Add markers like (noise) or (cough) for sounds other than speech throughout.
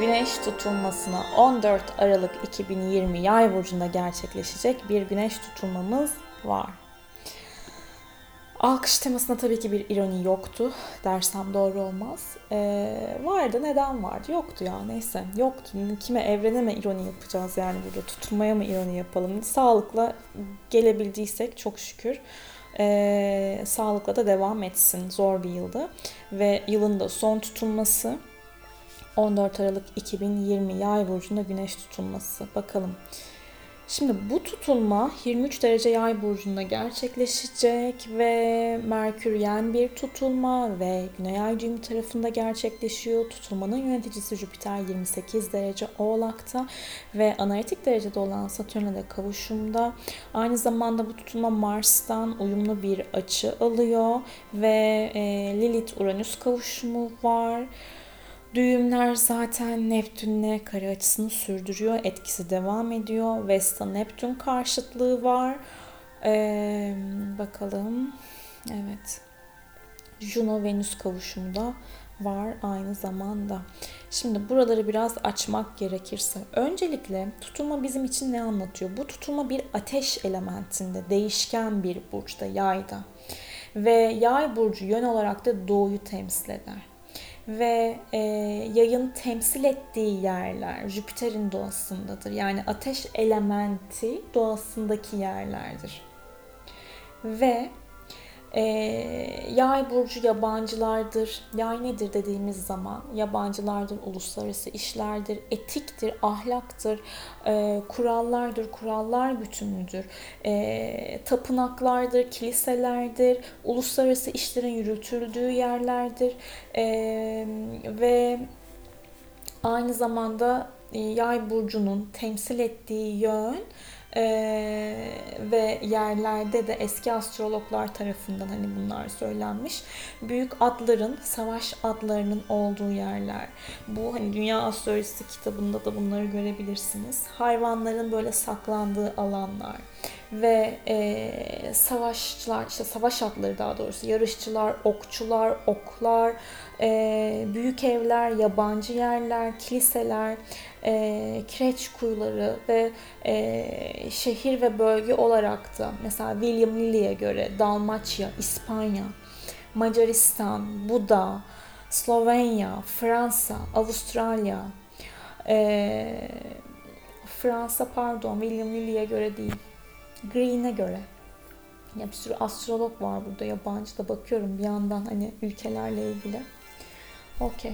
Güneş tutulmasına 14 Aralık 2020 Yay burcunda gerçekleşecek bir güneş tutulmamız var. Alkış temasında tabii ki bir ironi yoktu dersem doğru olmaz. Ee, vardı neden vardı? Yoktu ya neyse yoktu. Kime evrene mi ironi yapacağız yani burada tutulmaya mı ironi yapalım? Sağlıkla gelebildiysek çok şükür. Ee, sağlıkla da devam etsin. Zor bir yıldı. Ve yılın da son tutulması 14 Aralık 2020 Yay burcunda güneş tutulması. Bakalım. Şimdi bu tutulma 23 derece yay burcunda gerçekleşecek ve Merkür yen bir tutulma ve Güney Ay düğümü tarafında gerçekleşiyor. Tutulmanın yöneticisi Jüpiter 28 derece oğlakta ve analitik derecede olan Satürn'e de kavuşumda. Aynı zamanda bu tutulma Mars'tan uyumlu bir açı alıyor ve e, Lilith-Uranüs kavuşumu var. Düğümler zaten Neptün'le kare açısını sürdürüyor. Etkisi devam ediyor. Vesta Neptün karşıtlığı var. Ee, bakalım. Evet. Juno Venüs kavuşumu da var aynı zamanda. Şimdi buraları biraz açmak gerekirse öncelikle tutulma bizim için ne anlatıyor? Bu tutulma bir ateş elementinde, değişken bir burçta, yayda. Ve yay burcu yön olarak da doğuyu temsil eder ve e, yayın temsil ettiği yerler Jüpiter'in doğasındadır. Yani ateş elementi doğasındaki yerlerdir. Ve e, yay burcu yabancılardır. Yay nedir dediğimiz zaman yabancılardır, uluslararası işlerdir, etiktir, ahlaktır, e, kurallardır, kurallar bütünüdür, e, tapınaklardır, kiliselerdir, uluslararası işlerin yürütüldüğü yerlerdir e, ve aynı zamanda yay burcunun temsil ettiği yön ee, ve yerlerde de eski astrologlar tarafından hani bunlar söylenmiş. Büyük adların, savaş adlarının olduğu yerler. Bu hani Dünya Astrolojisi kitabında da bunları görebilirsiniz. Hayvanların böyle saklandığı alanlar ve e, savaşçılar, işte savaş atları daha doğrusu, yarışçılar, okçular, oklar, e, büyük evler, yabancı yerler, kiliseler, e, kireç kuyuları ve e, şehir ve bölge olarak da mesela William Lilly'e göre Dalmaçya, İspanya, Macaristan, Buda, Slovenya, Fransa, Avustralya, e, Fransa pardon William Lilly'e göre değil, Green'e göre. Ya bir sürü astrolog var burada yabancı da bakıyorum bir yandan hani ülkelerle ilgili. Okey.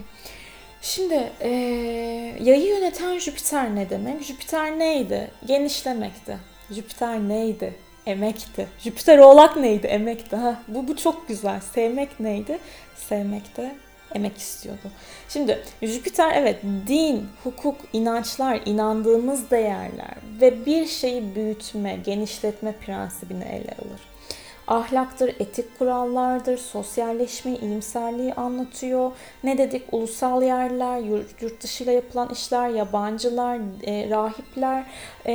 Şimdi e, yayı yöneten Jüpiter ne demek? Jüpiter neydi? Genişlemekti. Jüpiter neydi? Emekti. Jüpiter oğlak neydi? Emekti. Ha, bu, bu çok güzel. Sevmek neydi? Sevmekte emek istiyordu. Şimdi Jüpiter evet din, hukuk, inançlar, inandığımız değerler ve bir şeyi büyütme, genişletme prensibini ele alır ahlaktır, etik kurallardır, sosyalleşme, iyimserliği anlatıyor. Ne dedik? Ulusal yerler, yurt, dışıyla yapılan işler, yabancılar, e, rahipler, e,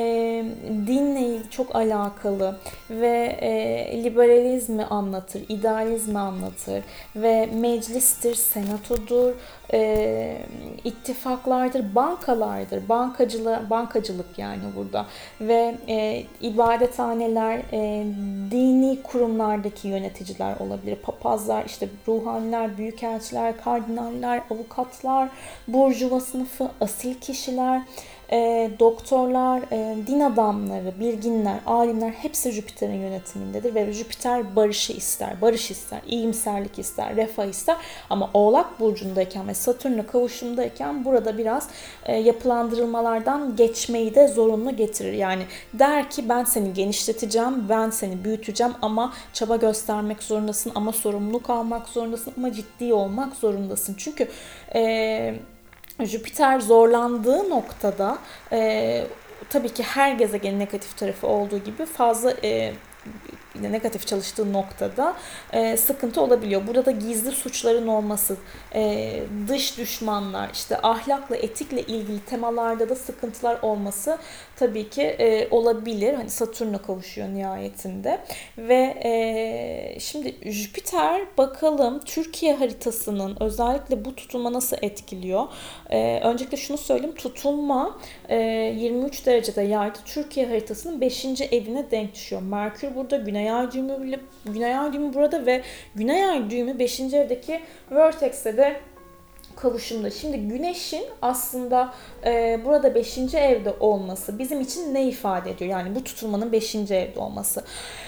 dinle çok alakalı ve e, liberalizmi anlatır, idealizmi anlatır ve meclistir, senatodur, e, ittifaklardır, bankalardır, bankacılık, bankacılık yani burada. Ve e, ibadethaneler, e, dini kurumlardaki yöneticiler olabilir, papazlar, işte ruhaniler, büyükelçiler, kardinaller, avukatlar, burjuva sınıfı, asil kişiler, e, doktorlar, e, din adamları, bilginler, alimler hepsi Jüpiter'in yönetimindedir ve Jüpiter barışı ister, barış ister, iyimserlik ister, refah ister ama Oğlak burcundayken ve Satürn'le kavuşumdayken burada biraz e, yapılandırılmalardan geçmeyi de zorunlu getirir. Yani der ki ben seni genişleteceğim, ben seni büyüteceğim ama çaba göstermek zorundasın ama sorumluluk almak zorundasın ama ciddi olmak zorundasın. Çünkü eee Jüpiter zorlandığı noktada e, tabii ki her gezegenin negatif tarafı olduğu gibi fazla e, negatif çalıştığı noktada e, sıkıntı olabiliyor. Burada gizli suçların olması, e, dış düşmanlar, işte ahlakla, etikle ilgili temalarda da sıkıntılar olması tabii ki e, olabilir. Hani Satürn'e kavuşuyor nihayetinde. Ve e, şimdi Jüpiter bakalım Türkiye haritasının özellikle bu tutulma nasıl etkiliyor? E, öncelikle şunu söyleyeyim. Tutulma e, 23 derecede yaydı. Türkiye haritasının 5. evine denk düşüyor. Merkür burada, Güney Ay düğümü, Güney Ay düğümü burada ve Güney Ay düğümü 5. evdeki Vertex'e de kavuşumda. Şimdi güneşin aslında e, burada 5. evde olması bizim için ne ifade ediyor? Yani bu tutulmanın 5. evde olması.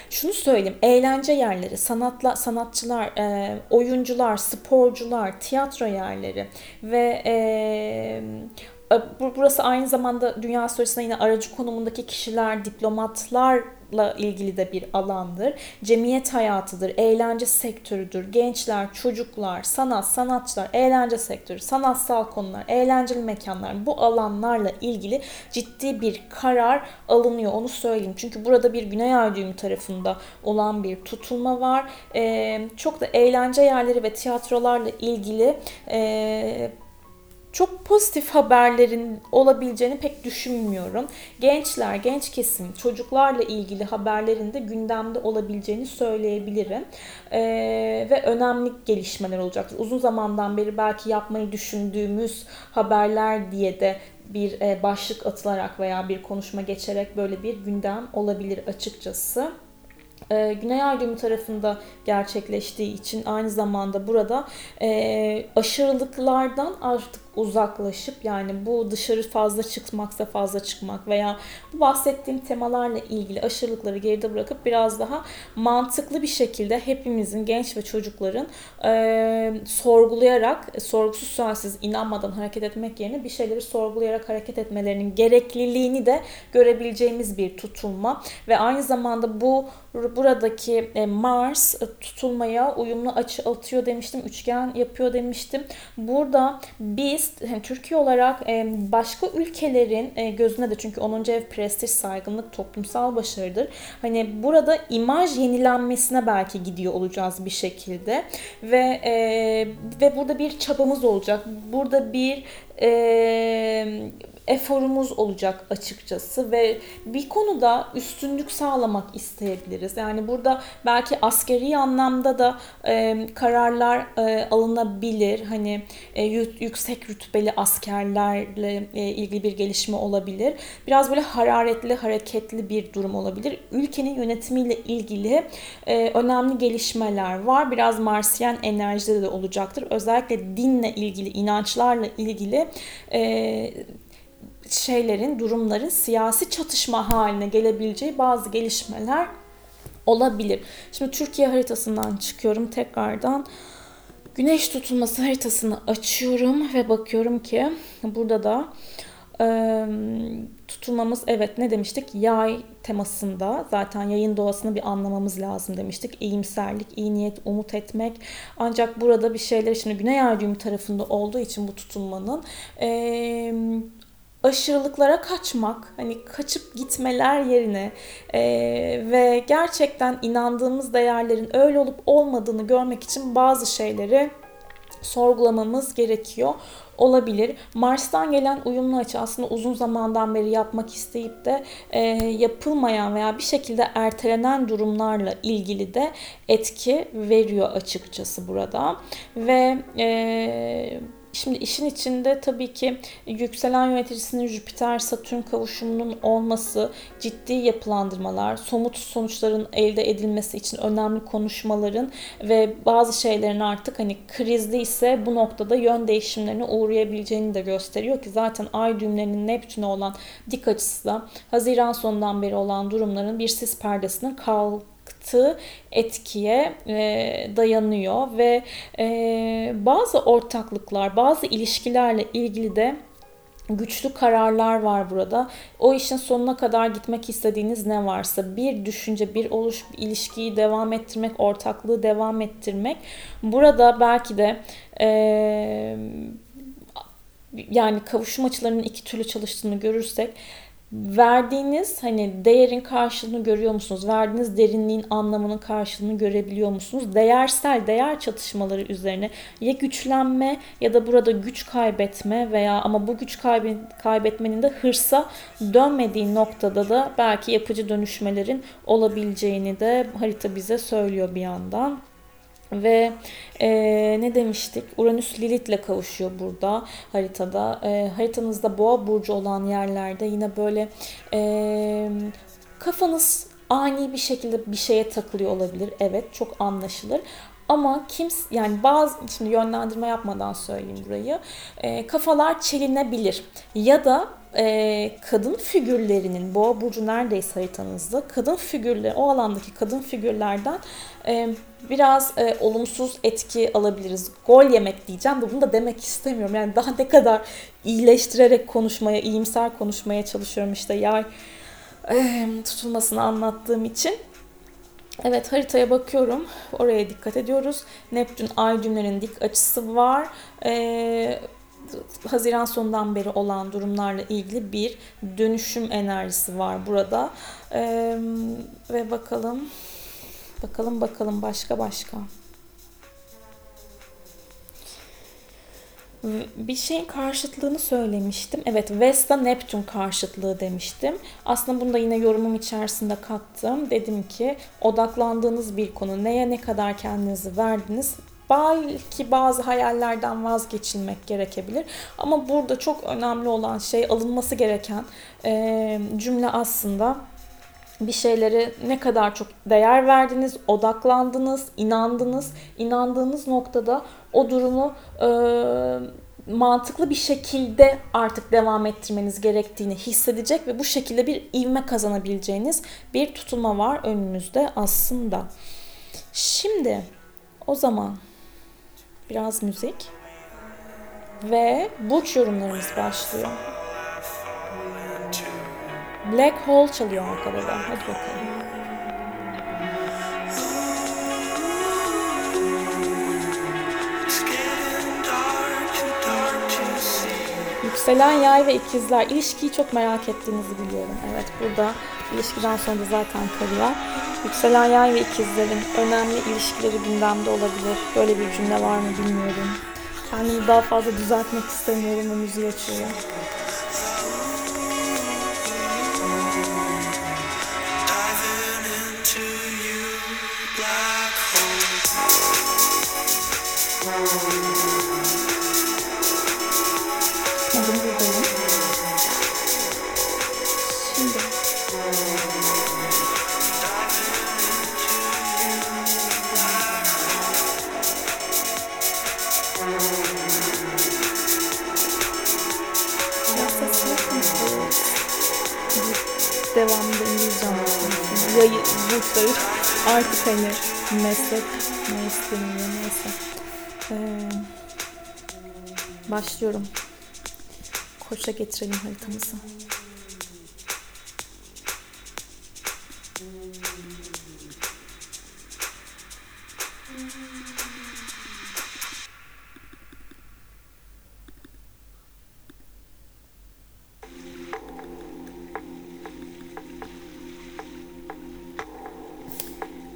Şunu söyleyeyim. Eğlence yerleri, sanatla sanatçılar, e, oyuncular, sporcular, tiyatro yerleri ve e, Burası aynı zamanda dünya astrolojisine yine aracı konumundaki kişiler, diplomatlarla ilgili de bir alandır. Cemiyet hayatıdır, eğlence sektörüdür. Gençler, çocuklar, sanat, sanatçılar, eğlence sektörü, sanatsal konular, eğlenceli mekanlar bu alanlarla ilgili ciddi bir karar alınıyor. Onu söyleyeyim. Çünkü burada bir Güney Ay düğümü tarafında olan bir tutulma var. Ee, çok da eğlence yerleri ve tiyatrolarla ilgili e, çok pozitif haberlerin olabileceğini pek düşünmüyorum. Gençler, genç kesim, çocuklarla ilgili haberlerin de gündemde olabileceğini söyleyebilirim. Ee, ve önemli gelişmeler olacak. Uzun zamandan beri belki yapmayı düşündüğümüz haberler diye de bir e, başlık atılarak veya bir konuşma geçerek böyle bir gündem olabilir açıkçası. Ee, Güney Ay düğümü tarafında gerçekleştiği için aynı zamanda burada e, aşırılıklardan artık uzaklaşıp yani bu dışarı fazla çıkmaksa fazla çıkmak veya bu bahsettiğim temalarla ilgili aşırılıkları geride bırakıp biraz daha mantıklı bir şekilde hepimizin genç ve çocukların e, sorgulayarak sorgusuz sualsiz inanmadan hareket etmek yerine bir şeyleri sorgulayarak hareket etmelerinin gerekliliğini de görebileceğimiz bir tutulma ve aynı zamanda bu buradaki e, Mars tutulmaya uyumlu açı atıyor demiştim. Üçgen yapıyor demiştim. Burada biz yani Türkiye olarak başka ülkelerin e, gözüne de çünkü 10. ev prestij, saygınlık, toplumsal başarıdır. Hani burada imaj yenilenmesine belki gidiyor olacağız bir şekilde ve e, ve burada bir çabamız olacak. Burada bir e, eforumuz olacak açıkçası ve bir konuda üstünlük sağlamak isteyebiliriz. Yani burada belki askeri anlamda da e, kararlar e, alınabilir. Hani e, yüksek rütbeli askerlerle e, ilgili bir gelişme olabilir. Biraz böyle hararetli, hareketli bir durum olabilir. Ülkenin yönetimiyle ilgili e, önemli gelişmeler var. Biraz Marsiyen enerjide de olacaktır. Özellikle dinle ilgili, inançlarla ilgili e, şeylerin, durumların siyasi çatışma haline gelebileceği bazı gelişmeler olabilir. Şimdi Türkiye haritasından çıkıyorum tekrardan. Güneş tutulması haritasını açıyorum ve bakıyorum ki burada da tutulmamız evet ne demiştik? Yay temasında zaten yayın doğasını bir anlamamız lazım demiştik. İyimserlik, iyi niyet, umut etmek. Ancak burada bir şeyler şimdi Güney Ay düğümü tarafında olduğu için bu tutulmanın e, aşırılıklara kaçmak, hani kaçıp gitmeler yerine e, ve gerçekten inandığımız değerlerin öyle olup olmadığını görmek için bazı şeyleri sorgulamamız gerekiyor olabilir. Mars'tan gelen uyumlu açı aslında uzun zamandan beri yapmak isteyip de e, yapılmayan veya bir şekilde ertelenen durumlarla ilgili de etki veriyor açıkçası burada. Ve e, Şimdi işin içinde tabii ki yükselen yöneticisinin Jüpiter Satürn kavuşumunun olması, ciddi yapılandırmalar, somut sonuçların elde edilmesi için önemli konuşmaların ve bazı şeylerin artık hani krizli ise bu noktada yön değişimlerine uğrayabileceğini de gösteriyor ki zaten ay düğümlerinin Neptün'e olan dik açısı da Haziran sonundan beri olan durumların bir sis perdesinin kal yarattığı etkiye e, dayanıyor ve e, bazı ortaklıklar, bazı ilişkilerle ilgili de güçlü kararlar var burada. O işin sonuna kadar gitmek istediğiniz ne varsa bir düşünce, bir oluş, bir ilişkiyi devam ettirmek, ortaklığı devam ettirmek. Burada belki de e, yani kavuşum açılarının iki türlü çalıştığını görürsek verdiğiniz hani değerin karşılığını görüyor musunuz? Verdiğiniz derinliğin anlamının karşılığını görebiliyor musunuz? Değersel değer çatışmaları üzerine ya güçlenme ya da burada güç kaybetme veya ama bu güç kaybetmenin de hırsa dönmediği noktada da belki yapıcı dönüşmelerin olabileceğini de harita bize söylüyor bir yandan. Ve e, ne demiştik? Uranüs Lilith'le kavuşuyor burada haritada. E, haritanızda boğa burcu olan yerlerde yine böyle e, kafanız ani bir şekilde bir şeye takılıyor olabilir. Evet çok anlaşılır. Ama kim yani bazı şimdi yönlendirme yapmadan söyleyeyim burayı. E, kafalar çelinebilir ya da e, kadın figürlerinin boğa burcu neredeyse haritanızda kadın figürler o alandaki kadın figürlerden biraz e, olumsuz etki alabiliriz. Gol yemek diyeceğim de bunu da demek istemiyorum. Yani daha ne kadar iyileştirerek konuşmaya, iyimser konuşmaya çalışıyorum işte yay e, tutulmasını anlattığım için. Evet haritaya bakıyorum. Oraya dikkat ediyoruz. Neptün ay düğümlerin dik açısı var. Ee, Haziran sonundan beri olan durumlarla ilgili bir dönüşüm enerjisi var burada. Ee, ve bakalım bakalım bakalım başka başka. bir şeyin karşıtlığını söylemiştim. Evet Vesta Neptün karşıtlığı demiştim. Aslında bunu da yine yorumum içerisinde kattım. Dedim ki odaklandığınız bir konu neye ne kadar kendinizi verdiniz belki bazı hayallerden vazgeçilmek gerekebilir. Ama burada çok önemli olan şey alınması gereken e, cümle aslında bir şeylere ne kadar çok değer verdiniz, odaklandınız, inandınız. İnandığınız noktada o durumu e, mantıklı bir şekilde artık devam ettirmeniz gerektiğini hissedecek ve bu şekilde bir ivme kazanabileceğiniz bir tutulma var önünüzde aslında. Şimdi o zaman biraz müzik ve burç yorumlarımız başlıyor. Black Hole çalıyor arkada da. Hadi bakalım. Yükselen yay ve ikizler. ilişkiyi çok merak ettiğinizi biliyorum. Evet burada ilişkiden sonra da zaten kariyer. Yükselen yay ve ikizlerin önemli ilişkileri gündemde olabilir. Böyle bir cümle var mı bilmiyorum. Kendimi daha fazla düzeltmek istemiyorum ve müziği açıyorum. Devamında İngilizce anlatıyorsunuz. Yayı, bursları artık hani meslek ne isteniyor neyse. Ee, başlıyorum. Koça getirelim haritamızı.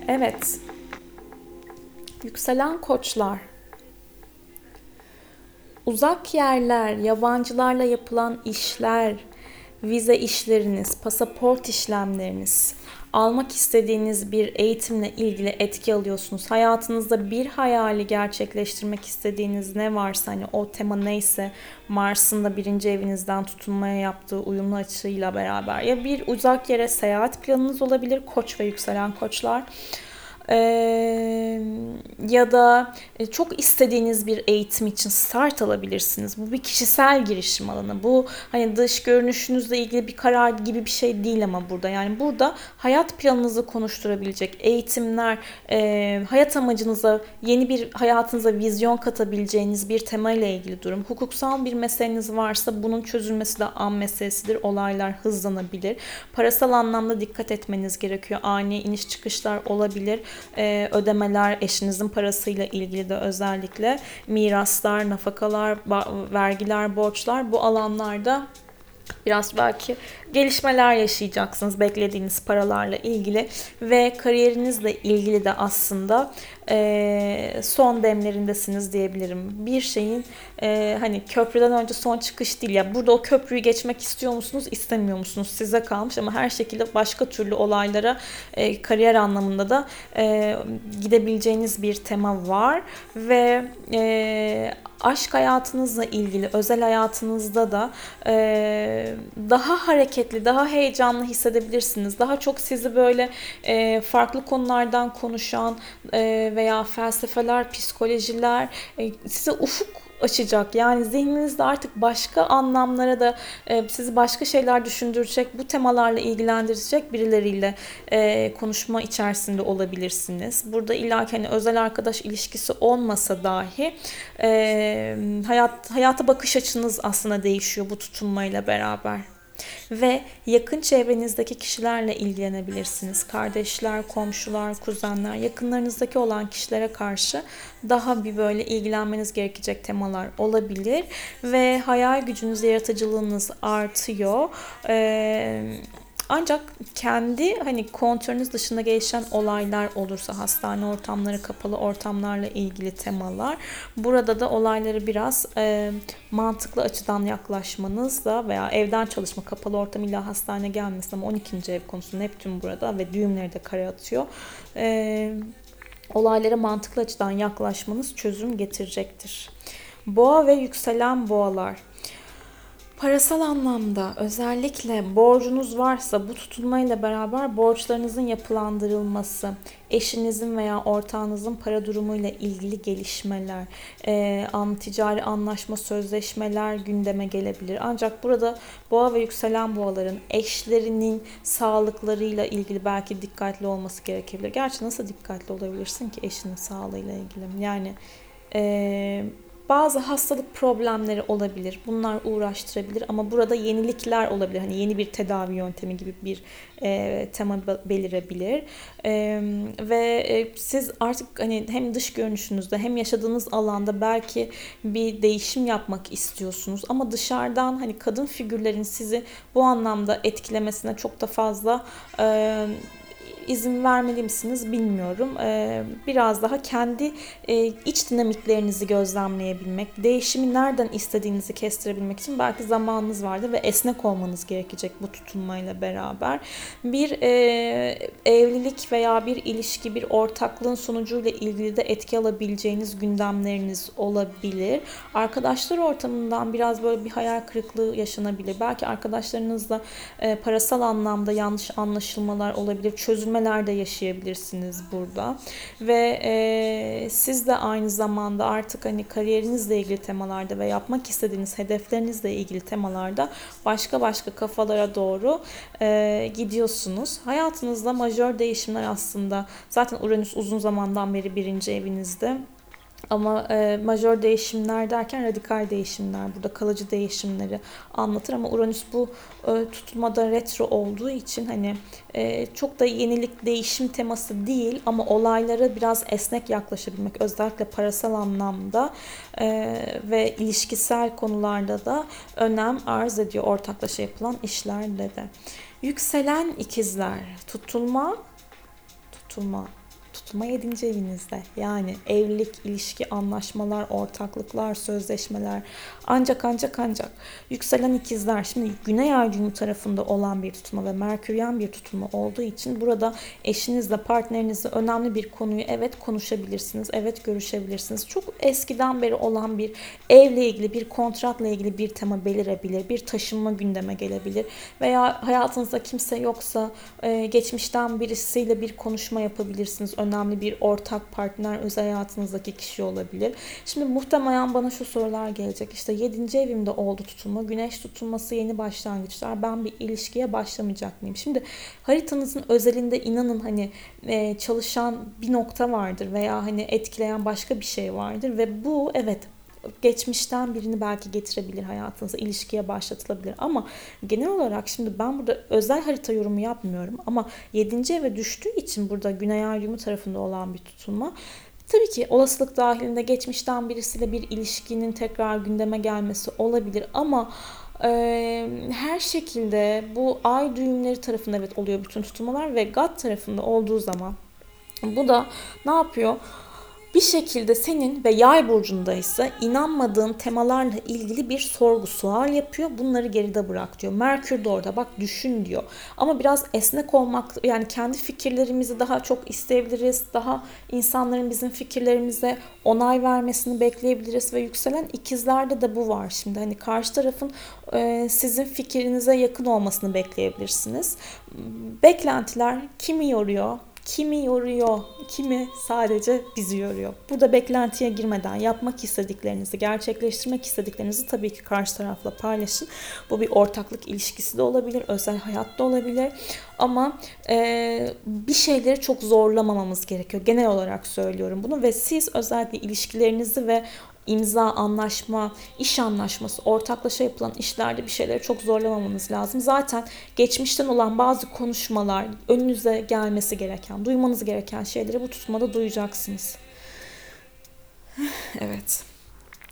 Evet. Yükselen koçlar. Uzak yerler, yabancılarla yapılan işler, vize işleriniz, pasaport işlemleriniz, almak istediğiniz bir eğitimle ilgili etki alıyorsunuz. Hayatınızda bir hayali gerçekleştirmek istediğiniz ne varsa hani o tema neyse Mars'ın da birinci evinizden tutunmaya yaptığı uyumlu açıyla beraber ya bir uzak yere seyahat planınız olabilir koç ve yükselen koçlar ya da e, çok istediğiniz bir eğitim için start alabilirsiniz. Bu bir kişisel girişim alanı. Bu hani dış görünüşünüzle ilgili bir karar gibi bir şey değil ama burada. Yani burada hayat planınızı konuşturabilecek eğitimler, hayat amacınıza, yeni bir hayatınıza vizyon katabileceğiniz bir tema ile ilgili durum. Hukuksal bir meseleniz varsa bunun çözülmesi de an meselesidir. Olaylar hızlanabilir. Parasal anlamda dikkat etmeniz gerekiyor. Ani iniş çıkışlar olabilir e, ödemeler, eşinizin parasıyla ilgili de özellikle miraslar, nafakalar, vergiler, borçlar bu alanlarda Biraz belki gelişmeler yaşayacaksınız beklediğiniz paralarla ilgili ve kariyerinizle ilgili de aslında e, son demlerindesiniz diyebilirim. Bir şeyin e, hani köprüden önce son çıkış değil ya burada o köprüyü geçmek istiyor musunuz istemiyor musunuz size kalmış ama her şekilde başka türlü olaylara e, kariyer anlamında da e, gidebileceğiniz bir tema var ve e, aşk hayatınızla ilgili özel hayatınızda da e, daha hareketli, daha heyecanlı hissedebilirsiniz. Daha çok sizi böyle e, farklı konulardan konuşan e, veya felsefeler, psikolojiler e, size ufuk açacak. Yani zihninizde artık başka anlamlara da e, sizi başka şeyler düşündürecek, bu temalarla ilgilendirecek birileriyle e, konuşma içerisinde olabilirsiniz. Burada illa hani özel arkadaş ilişkisi olmasa dahi e, hayat hayata bakış açınız aslında değişiyor bu tutunmayla beraber ve yakın çevrenizdeki kişilerle ilgilenebilirsiniz. Kardeşler, komşular, kuzenler, yakınlarınızdaki olan kişilere karşı daha bir böyle ilgilenmeniz gerekecek temalar olabilir ve hayal gücünüz, yaratıcılığınız artıyor. Ee, ancak kendi hani kontrolünüz dışında gelişen olaylar olursa hastane ortamları, kapalı ortamlarla ilgili temalar burada da olayları biraz e, mantıklı açıdan yaklaşmanızla veya evden çalışma, kapalı ortam illa hastane gelmesin ama 12. ev konusu Neptün burada ve düğümleri de kare atıyor. E, olaylara mantıklı açıdan yaklaşmanız çözüm getirecektir. Boğa ve yükselen boğalar Parasal anlamda özellikle borcunuz varsa bu tutulmayla beraber borçlarınızın yapılandırılması, eşinizin veya ortağınızın para durumuyla ilgili gelişmeler, e, an, ticari anlaşma, sözleşmeler gündeme gelebilir. Ancak burada boğa ve yükselen boğaların eşlerinin sağlıklarıyla ilgili belki dikkatli olması gerekebilir. Gerçi nasıl dikkatli olabilirsin ki eşinin sağlığıyla ilgili? Yani e, bazı hastalık problemleri olabilir. Bunlar uğraştırabilir ama burada yenilikler olabilir. Hani yeni bir tedavi yöntemi gibi bir e, tema belirebilir. E, ve e, siz artık hani hem dış görünüşünüzde hem yaşadığınız alanda belki bir değişim yapmak istiyorsunuz ama dışarıdan hani kadın figürlerin sizi bu anlamda etkilemesine çok da fazla e, izin vermeli misiniz bilmiyorum. Ee, biraz daha kendi e, iç dinamiklerinizi gözlemleyebilmek, değişimi nereden istediğinizi kestirebilmek için belki zamanınız vardır ve esnek olmanız gerekecek bu tutunmayla beraber. Bir e, evlilik veya bir ilişki, bir ortaklığın sonucuyla ilgili de etki alabileceğiniz gündemleriniz olabilir. Arkadaşlar ortamından biraz böyle bir hayal kırıklığı yaşanabilir. Belki arkadaşlarınızla e, parasal anlamda yanlış anlaşılmalar olabilir. Çözüm çözülmeler de yaşayabilirsiniz burada. Ve e, siz de aynı zamanda artık hani kariyerinizle ilgili temalarda ve yapmak istediğiniz hedeflerinizle ilgili temalarda başka başka kafalara doğru e, gidiyorsunuz. Hayatınızda majör değişimler aslında zaten Uranüs uzun zamandan beri birinci evinizde ama e, majör değişimler derken radikal değişimler, burada kalıcı değişimleri anlatır ama Uranüs bu e, tutulmada retro olduğu için hani e, çok da yenilik değişim teması değil ama olaylara biraz esnek yaklaşabilmek özellikle parasal anlamda e, ve ilişkisel konularda da önem arz ediyor ortaklaşa yapılan işlerle de. Yükselen ikizler tutulma tutulma tutma 7. evinizde. Yani evlilik, ilişki, anlaşmalar, ortaklıklar, sözleşmeler. Ancak ancak ancak yükselen ikizler şimdi Güney Ay düğümü tarafında olan bir tutma ve Merküryen bir tutma olduğu için burada eşinizle, partnerinizle önemli bir konuyu evet konuşabilirsiniz, evet görüşebilirsiniz. Çok eskiden beri olan bir evle ilgili, bir kontratla ilgili bir tema belirebilir, bir taşınma gündeme gelebilir veya hayatınızda kimse yoksa geçmişten birisiyle bir konuşma yapabilirsiniz önemli bir ortak partner özel hayatınızdaki kişi olabilir. Şimdi muhtemelen bana şu sorular gelecek. İşte 7. evimde oldu tutulma. Güneş tutulması yeni başlangıçlar. Ben bir ilişkiye başlamayacak mıyım? Şimdi haritanızın özelinde inanın hani e, çalışan bir nokta vardır veya hani etkileyen başka bir şey vardır ve bu evet geçmişten birini belki getirebilir hayatınıza, ilişkiye başlatılabilir. Ama genel olarak şimdi ben burada özel harita yorumu yapmıyorum ama 7. eve düştüğü için burada Güney Ay düğümü tarafında olan bir tutulma Tabii ki olasılık dahilinde geçmişten birisiyle bir ilişkinin tekrar gündeme gelmesi olabilir ama Ee, her şekilde bu ay düğümleri tarafında evet oluyor bütün tutulmalar ve God tarafında olduğu zaman bu da ne yapıyor? Bir şekilde senin ve yay burcundaysa inanmadığın temalarla ilgili bir sorgu sual yapıyor. Bunları geride bırak diyor. Merkür de orada bak düşün diyor. Ama biraz esnek olmak yani kendi fikirlerimizi daha çok isteyebiliriz. Daha insanların bizim fikirlerimize onay vermesini bekleyebiliriz ve yükselen ikizlerde de bu var. Şimdi hani karşı tarafın e, sizin fikrinize yakın olmasını bekleyebilirsiniz. Beklentiler kimi yoruyor? Kimi yoruyor, kimi sadece bizi yoruyor. Burada beklentiye girmeden yapmak istediklerinizi, gerçekleştirmek istediklerinizi tabii ki karşı tarafla paylaşın. Bu bir ortaklık ilişkisi de olabilir, özel hayat da olabilir. Ama e, bir şeyleri çok zorlamamamız gerekiyor. Genel olarak söylüyorum bunu ve siz özellikle ilişkilerinizi ve imza, anlaşma, iş anlaşması, ortaklaşa yapılan işlerde bir şeyleri çok zorlamamanız lazım. Zaten geçmişten olan bazı konuşmalar, önünüze gelmesi gereken, duymanız gereken şeyleri bu tutmada duyacaksınız. (sighs) evet.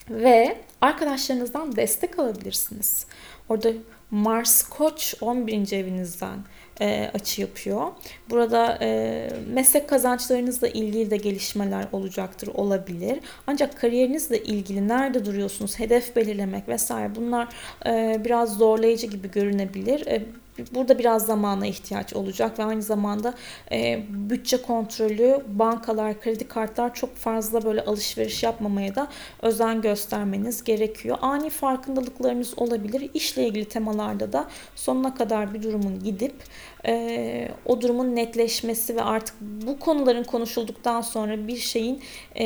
Ve arkadaşlarınızdan destek alabilirsiniz. Orada Mars Koç 11. evinizden e, açı yapıyor. Burada e, meslek kazançlarınızla ilgili de gelişmeler olacaktır, olabilir. Ancak kariyerinizle ilgili nerede duruyorsunuz, hedef belirlemek vesaire bunlar e, biraz zorlayıcı gibi görünebilir. E, Burada biraz zamana ihtiyaç olacak ve aynı zamanda e, bütçe kontrolü, bankalar, kredi kartlar çok fazla böyle alışveriş yapmamaya da özen göstermeniz gerekiyor. Ani farkındalıklarınız olabilir. İşle ilgili temalarda da sonuna kadar bir durumun gidip e, o durumun netleşmesi ve artık bu konuların konuşulduktan sonra bir şeyin e,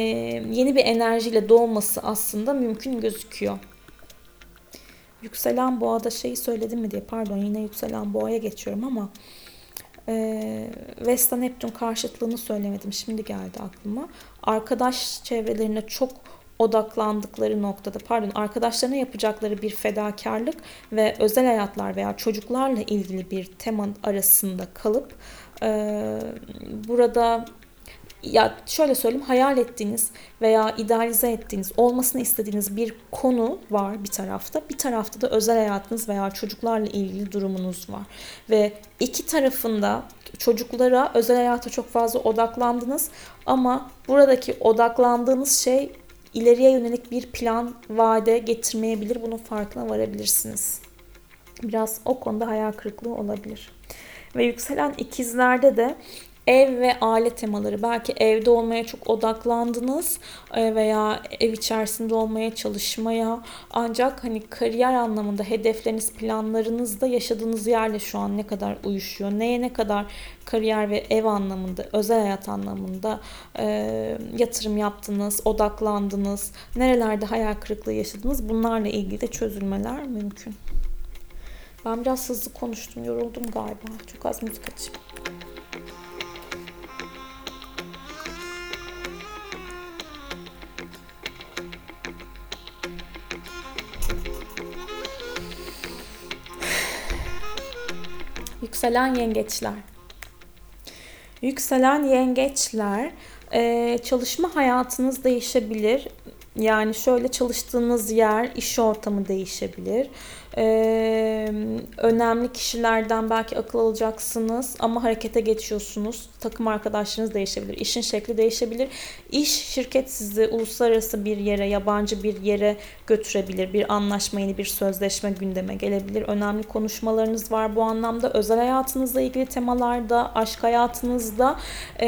yeni bir enerjiyle doğması aslında mümkün gözüküyor. Yükselen boğada şeyi söyledim mi diye pardon yine yükselen boğaya geçiyorum ama e, Vesta Neptün karşıtlığını söylemedim. Şimdi geldi aklıma. Arkadaş çevrelerine çok odaklandıkları noktada pardon arkadaşlarına yapacakları bir fedakarlık ve özel hayatlar veya çocuklarla ilgili bir tema arasında kalıp e, burada ya şöyle söyleyeyim hayal ettiğiniz veya idealize ettiğiniz, olmasını istediğiniz bir konu var bir tarafta. Bir tarafta da özel hayatınız veya çocuklarla ilgili durumunuz var. Ve iki tarafında çocuklara, özel hayata çok fazla odaklandınız ama buradaki odaklandığınız şey ileriye yönelik bir plan, vade getirmeyebilir. Bunun farkına varabilirsiniz. Biraz o konuda hayal kırıklığı olabilir. Ve yükselen ikizlerde de ev ve aile temaları. Belki evde olmaya çok odaklandınız e, veya ev içerisinde olmaya çalışmaya ancak hani kariyer anlamında hedefleriniz, planlarınız da yaşadığınız yerle şu an ne kadar uyuşuyor? Neye ne kadar kariyer ve ev anlamında, özel hayat anlamında e, yatırım yaptınız, odaklandınız, nerelerde hayal kırıklığı yaşadınız bunlarla ilgili de çözülmeler mümkün. Ben biraz hızlı konuştum, yoruldum galiba. Çok az müzik açayım. Yükselen yengeçler. Yükselen yengeçler çalışma hayatınız değişebilir. Yani şöyle çalıştığınız yer, iş ortamı değişebilir. Ee, önemli kişilerden belki akıl alacaksınız ama harekete geçiyorsunuz. Takım arkadaşlarınız değişebilir. İşin şekli değişebilir. İş şirket sizi uluslararası bir yere, yabancı bir yere götürebilir. Bir anlaşma, yeni bir sözleşme gündeme gelebilir. Önemli konuşmalarınız var bu anlamda. Özel hayatınızla ilgili temalarda, aşk hayatınızda e,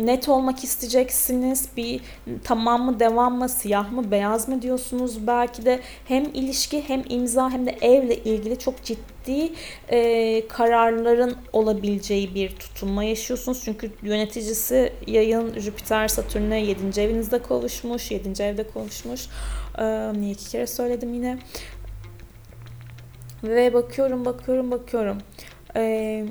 net olmak isteyeceksiniz. Bir tamam mı, devam mı, siyah mı, beyaz mı diyorsunuz. Belki de hem ilişki hem imza hem de evle ilgili çok ciddi e, kararların olabileceği bir tutunma yaşıyorsunuz. Çünkü yöneticisi yayın Jüpiter Satürn'e 7. evinizde kavuşmuş, 7. evde kavuşmuş. E, niye iki kere söyledim yine. Ve bakıyorum, bakıyorum, bakıyorum. Eee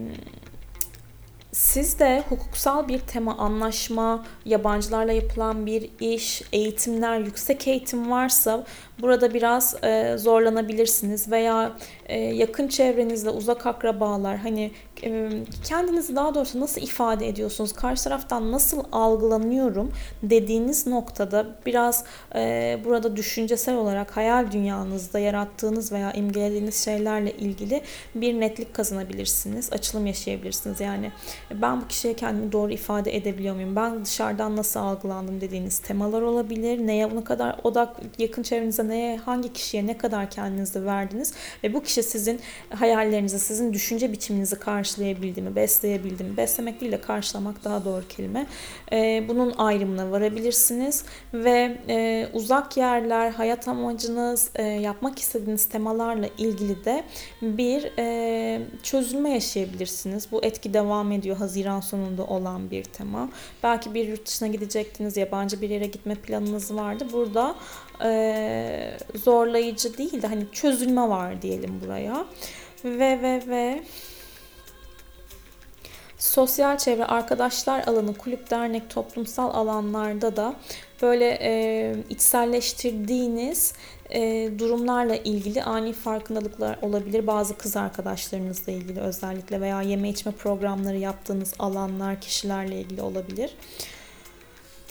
siz de hukuksal bir tema, anlaşma, yabancılarla yapılan bir iş, eğitimler, yüksek eğitim varsa burada biraz e, zorlanabilirsiniz veya yakın çevrenizde uzak akrabalar hani e, kendinizi daha doğrusu nasıl ifade ediyorsunuz? Karşı taraftan nasıl algılanıyorum dediğiniz noktada biraz e, burada düşüncesel olarak hayal dünyanızda yarattığınız veya imgelediğiniz şeylerle ilgili bir netlik kazanabilirsiniz. Açılım yaşayabilirsiniz. Yani ben bu kişiye kendimi doğru ifade edebiliyor muyum? Ben dışarıdan nasıl algılandım dediğiniz temalar olabilir. Neye ne kadar odak yakın çevrenize neye hangi kişiye ne kadar kendinizi verdiniz ve bu kişi sizin hayallerinizi, sizin düşünce biçiminizi karşılayabildi mi, besleyebildi mi? Beslemek değil de karşılamak daha doğru kelime. Ee, bunun ayrımına varabilirsiniz ve e, uzak yerler, hayat amacınız, e, yapmak istediğiniz temalarla ilgili de bir e, çözülme yaşayabilirsiniz. Bu etki devam ediyor. Haziran sonunda olan bir tema. Belki bir yurt dışına gidecektiniz, yabancı bir yere gitme planınız vardı. Burada e, zorlayıcı değil de hani çözülme var diyelim buraya. Ve ve ve sosyal çevre, arkadaşlar alanı, kulüp, dernek, toplumsal alanlarda da böyle e, içselleştirdiğiniz e, durumlarla ilgili ani farkındalıklar olabilir. Bazı kız arkadaşlarınızla ilgili özellikle veya yeme içme programları yaptığınız alanlar, kişilerle ilgili olabilir.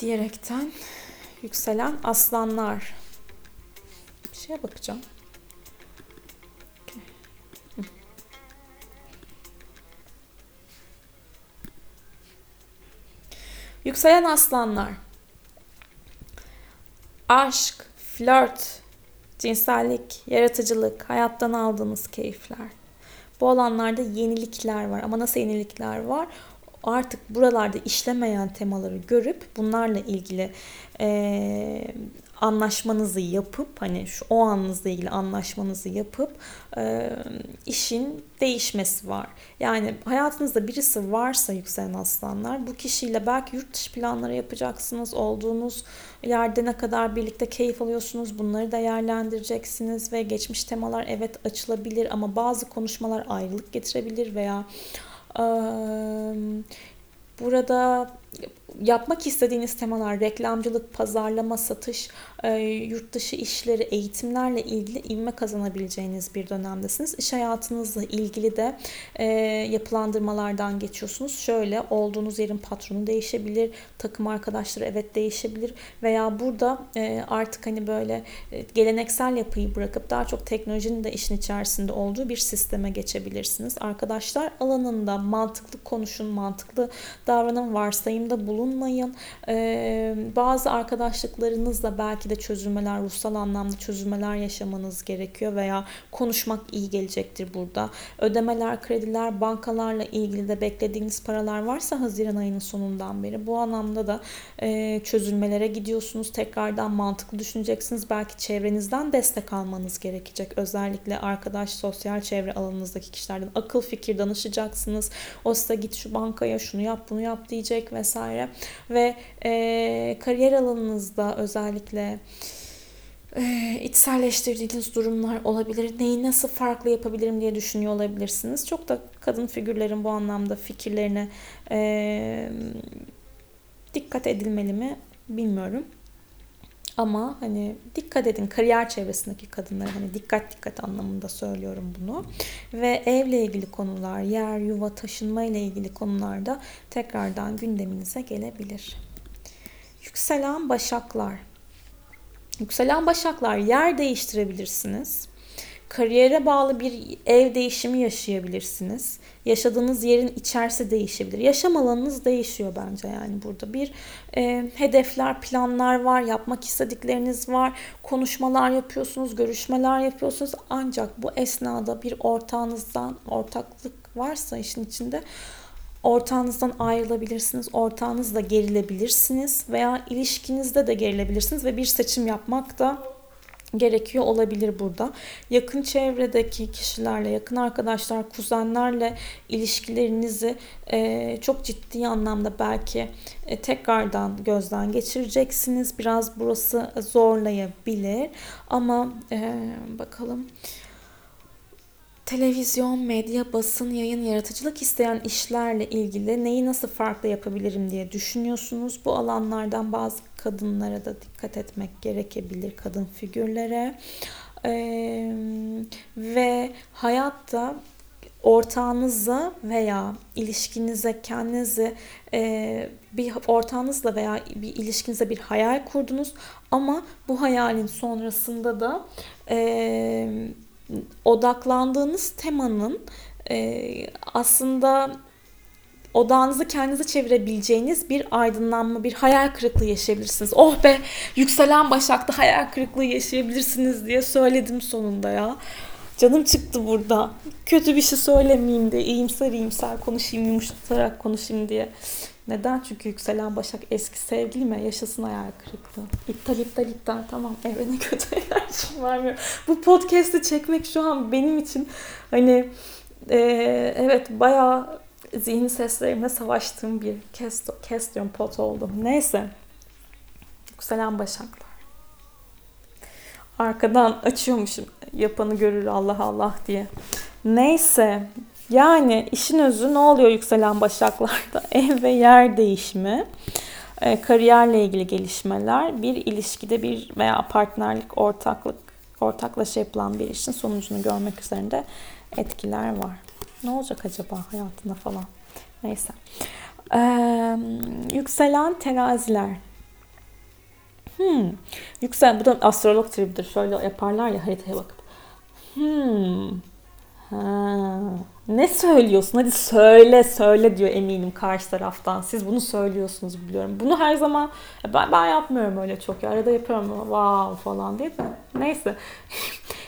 Diyerekten yükselen aslanlar. Bir şeye bakacağım. Yükselen aslanlar. Aşk, flört, cinsellik, yaratıcılık, hayattan aldığınız keyifler. Bu alanlarda yenilikler var ama nasıl yenilikler var? Artık buralarda işlemeyen temaları görüp bunlarla ilgili e, anlaşmanızı yapıp hani şu o anınızla ilgili anlaşmanızı yapıp e, işin değişmesi var. Yani hayatınızda birisi varsa yükselen aslanlar bu kişiyle belki yurt dışı planları yapacaksınız. Olduğunuz yerde ne kadar birlikte keyif alıyorsunuz bunları değerlendireceksiniz ve geçmiş temalar evet açılabilir ama bazı konuşmalar ayrılık getirebilir veya burada yapmak istediğiniz temalar reklamcılık, pazarlama, satış, e, yurt dışı işleri, eğitimlerle ilgili ivme kazanabileceğiniz bir dönemdesiniz. İş hayatınızla ilgili de e, yapılandırmalardan geçiyorsunuz. Şöyle olduğunuz yerin patronu değişebilir, takım arkadaşları evet değişebilir veya burada e, artık hani böyle geleneksel yapıyı bırakıp daha çok teknolojinin de işin içerisinde olduğu bir sisteme geçebilirsiniz. Arkadaşlar alanında mantıklı konuşun, mantıklı davranın, varsayımda bulunmayın. Bazı arkadaşlıklarınızla belki de çözülmeler, ruhsal anlamda çözülmeler yaşamanız gerekiyor veya konuşmak iyi gelecektir burada. Ödemeler, krediler, bankalarla ilgili de beklediğiniz paralar varsa Haziran ayının sonundan beri bu anlamda da e, çözülmelere gidiyorsunuz. Tekrardan mantıklı düşüneceksiniz. Belki çevrenizden destek almanız gerekecek. Özellikle arkadaş, sosyal çevre alanınızdaki kişilerden akıl fikir danışacaksınız. O size git şu bankaya şunu yap bunu yap diyecek vesaire. Ve e, kariyer alanınızda özellikle e, içselleştirdiğiniz durumlar olabilir. Neyi nasıl farklı yapabilirim diye düşünüyor olabilirsiniz. Çok da kadın figürlerin bu anlamda fikirlerine e, dikkat edilmeli mi bilmiyorum. Ama hani dikkat edin kariyer çevresindeki kadınlara hani dikkat dikkat anlamında söylüyorum bunu. Ve evle ilgili konular, yer, yuva, taşınma ile ilgili konularda tekrardan gündeminize gelebilir. Yükselen başaklar. Yükselen başaklar yer değiştirebilirsiniz. Kariyere bağlı bir ev değişimi yaşayabilirsiniz. Yaşadığınız yerin içerisi değişebilir. Yaşam alanınız değişiyor bence yani burada. Bir e, hedefler, planlar var, yapmak istedikleriniz var, konuşmalar yapıyorsunuz, görüşmeler yapıyorsunuz. Ancak bu esnada bir ortağınızdan ortaklık varsa işin içinde ortağınızdan ayrılabilirsiniz, ortağınızla gerilebilirsiniz veya ilişkinizde de gerilebilirsiniz ve bir seçim yapmak da gerekiyor olabilir burada. Yakın çevredeki kişilerle, yakın arkadaşlar, kuzenlerle ilişkilerinizi e, çok ciddi anlamda belki e, tekrardan gözden geçireceksiniz. Biraz burası zorlayabilir ama e, bakalım televizyon, medya, basın, yayın, yaratıcılık isteyen işlerle ilgili neyi nasıl farklı yapabilirim diye düşünüyorsunuz. Bu alanlardan bazı kadınlara da dikkat etmek gerekebilir, kadın figürlere. Ee, ve hayatta ortağınıza veya ilişkinize kendinizi e, bir ortağınızla veya bir ilişkinize bir hayal kurdunuz ama bu hayalin sonrasında da e, odaklandığınız temanın e, aslında odağınızı kendinize çevirebileceğiniz bir aydınlanma, bir hayal kırıklığı yaşayabilirsiniz. Oh be yükselen başakta hayal kırıklığı yaşayabilirsiniz diye söyledim sonunda ya. Canım çıktı burada. Kötü bir şey söylemeyeyim de iyimser iyimser konuşayım, yumuşatarak konuşayım diye. Neden? Çünkü yükselen Başak eski sevgilime yaşasın hayal kırıklığı. İptal iptal iptal tamam evrene kötü (laughs) enerjim vermiyor. Bu podcast'i çekmek şu an benim için hani e, evet bayağı zihin seslerimle savaştığım bir kestion pot oldu. Neyse. Yükselen Başaklar. Arkadan açıyormuşum yapanı görür Allah Allah diye. Neyse yani işin özü ne oluyor yükselen başaklarda? (laughs) Ev ve yer değişimi, e, kariyerle ilgili gelişmeler, bir ilişkide bir veya partnerlik, ortaklık, ortaklaşa yapılan bir işin sonucunu görmek üzerinde etkiler var. Ne olacak acaba hayatında falan? Neyse. Ee, yükselen teraziler. Hmm. Yüksel, bu da astrolog tribidir. Şöyle yaparlar ya haritaya bakıp. Hmm. Ha. Ne söylüyorsun? Hadi söyle söyle diyor eminim karşı taraftan. Siz bunu söylüyorsunuz biliyorum. Bunu her zaman ben, ben yapmıyorum öyle çok. Arada yapıyorum wow falan diye. Neyse.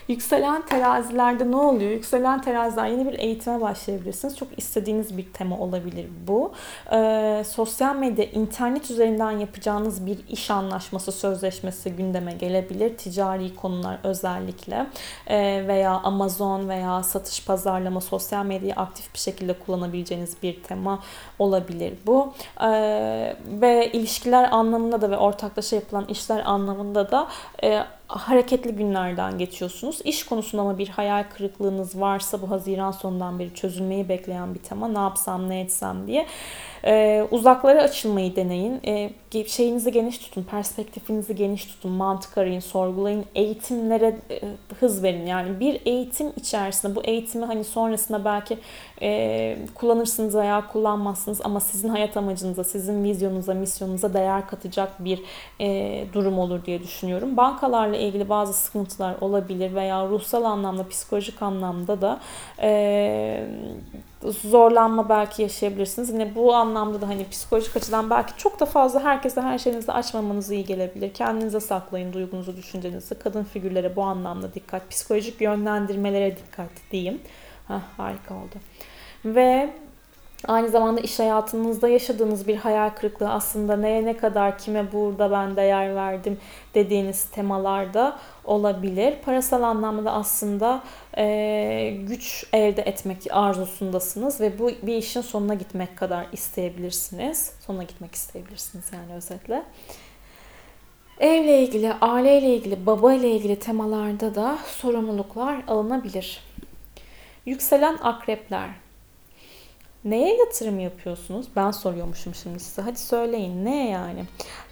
Yükselen terazilerde ne oluyor? Yükselen teraziler yeni bir eğitime başlayabilirsiniz. Çok istediğiniz bir tema olabilir bu. Ee, sosyal medya, internet üzerinden yapacağınız bir iş anlaşması, sözleşmesi gündeme gelebilir. Ticari konular özellikle ee, veya Amazon veya satış pazarlama, sosyal medyayı aktif bir şekilde kullanabileceğiniz bir tema olabilir bu. Ee, ve ilişkiler anlamında da ve ortaklaşa yapılan işler anlamında da e, hareketli günlerden geçiyorsunuz. İş konusunda ama bir hayal kırıklığınız varsa bu Haziran sonundan beri çözülmeyi bekleyen bir tema. Ne yapsam ne etsem diye. Ee, uzaklara açılmayı deneyin. Ee, şeyinizi geniş tutun, perspektifinizi geniş tutun, mantık arayın, sorgulayın, eğitimlere e, hız verin. Yani bir eğitim içerisinde bu eğitimi hani sonrasında belki e, kullanırsınız veya kullanmazsınız ama sizin hayat amacınıza, sizin vizyonunuza, misyonunuza değer katacak bir e, durum olur diye düşünüyorum. Bankalarla ilgili bazı sıkıntılar olabilir veya ruhsal anlamda, psikolojik anlamda da e, zorlanma belki yaşayabilirsiniz. Yine bu anlamda da hani psikolojik açıdan belki çok da fazla herkese her şeyinizi açmamanız iyi gelebilir. Kendinize saklayın duygunuzu, düşüncenizi. Kadın figürlere bu anlamda dikkat. Psikolojik yönlendirmelere dikkat diyeyim. Heh, harika oldu. Ve Aynı zamanda iş hayatınızda yaşadığınız bir hayal kırıklığı aslında neye ne kadar kime burada ben değer verdim dediğiniz temalarda olabilir. Parasal anlamda aslında e, güç elde etmek arzusundasınız ve bu bir işin sonuna gitmek kadar isteyebilirsiniz. Sonuna gitmek isteyebilirsiniz yani özetle. Evle ilgili, aileyle ilgili, baba ile ilgili temalarda da sorumluluklar alınabilir. Yükselen akrepler Neye yatırım yapıyorsunuz? Ben soruyormuşum şimdi size. Hadi söyleyin ne yani?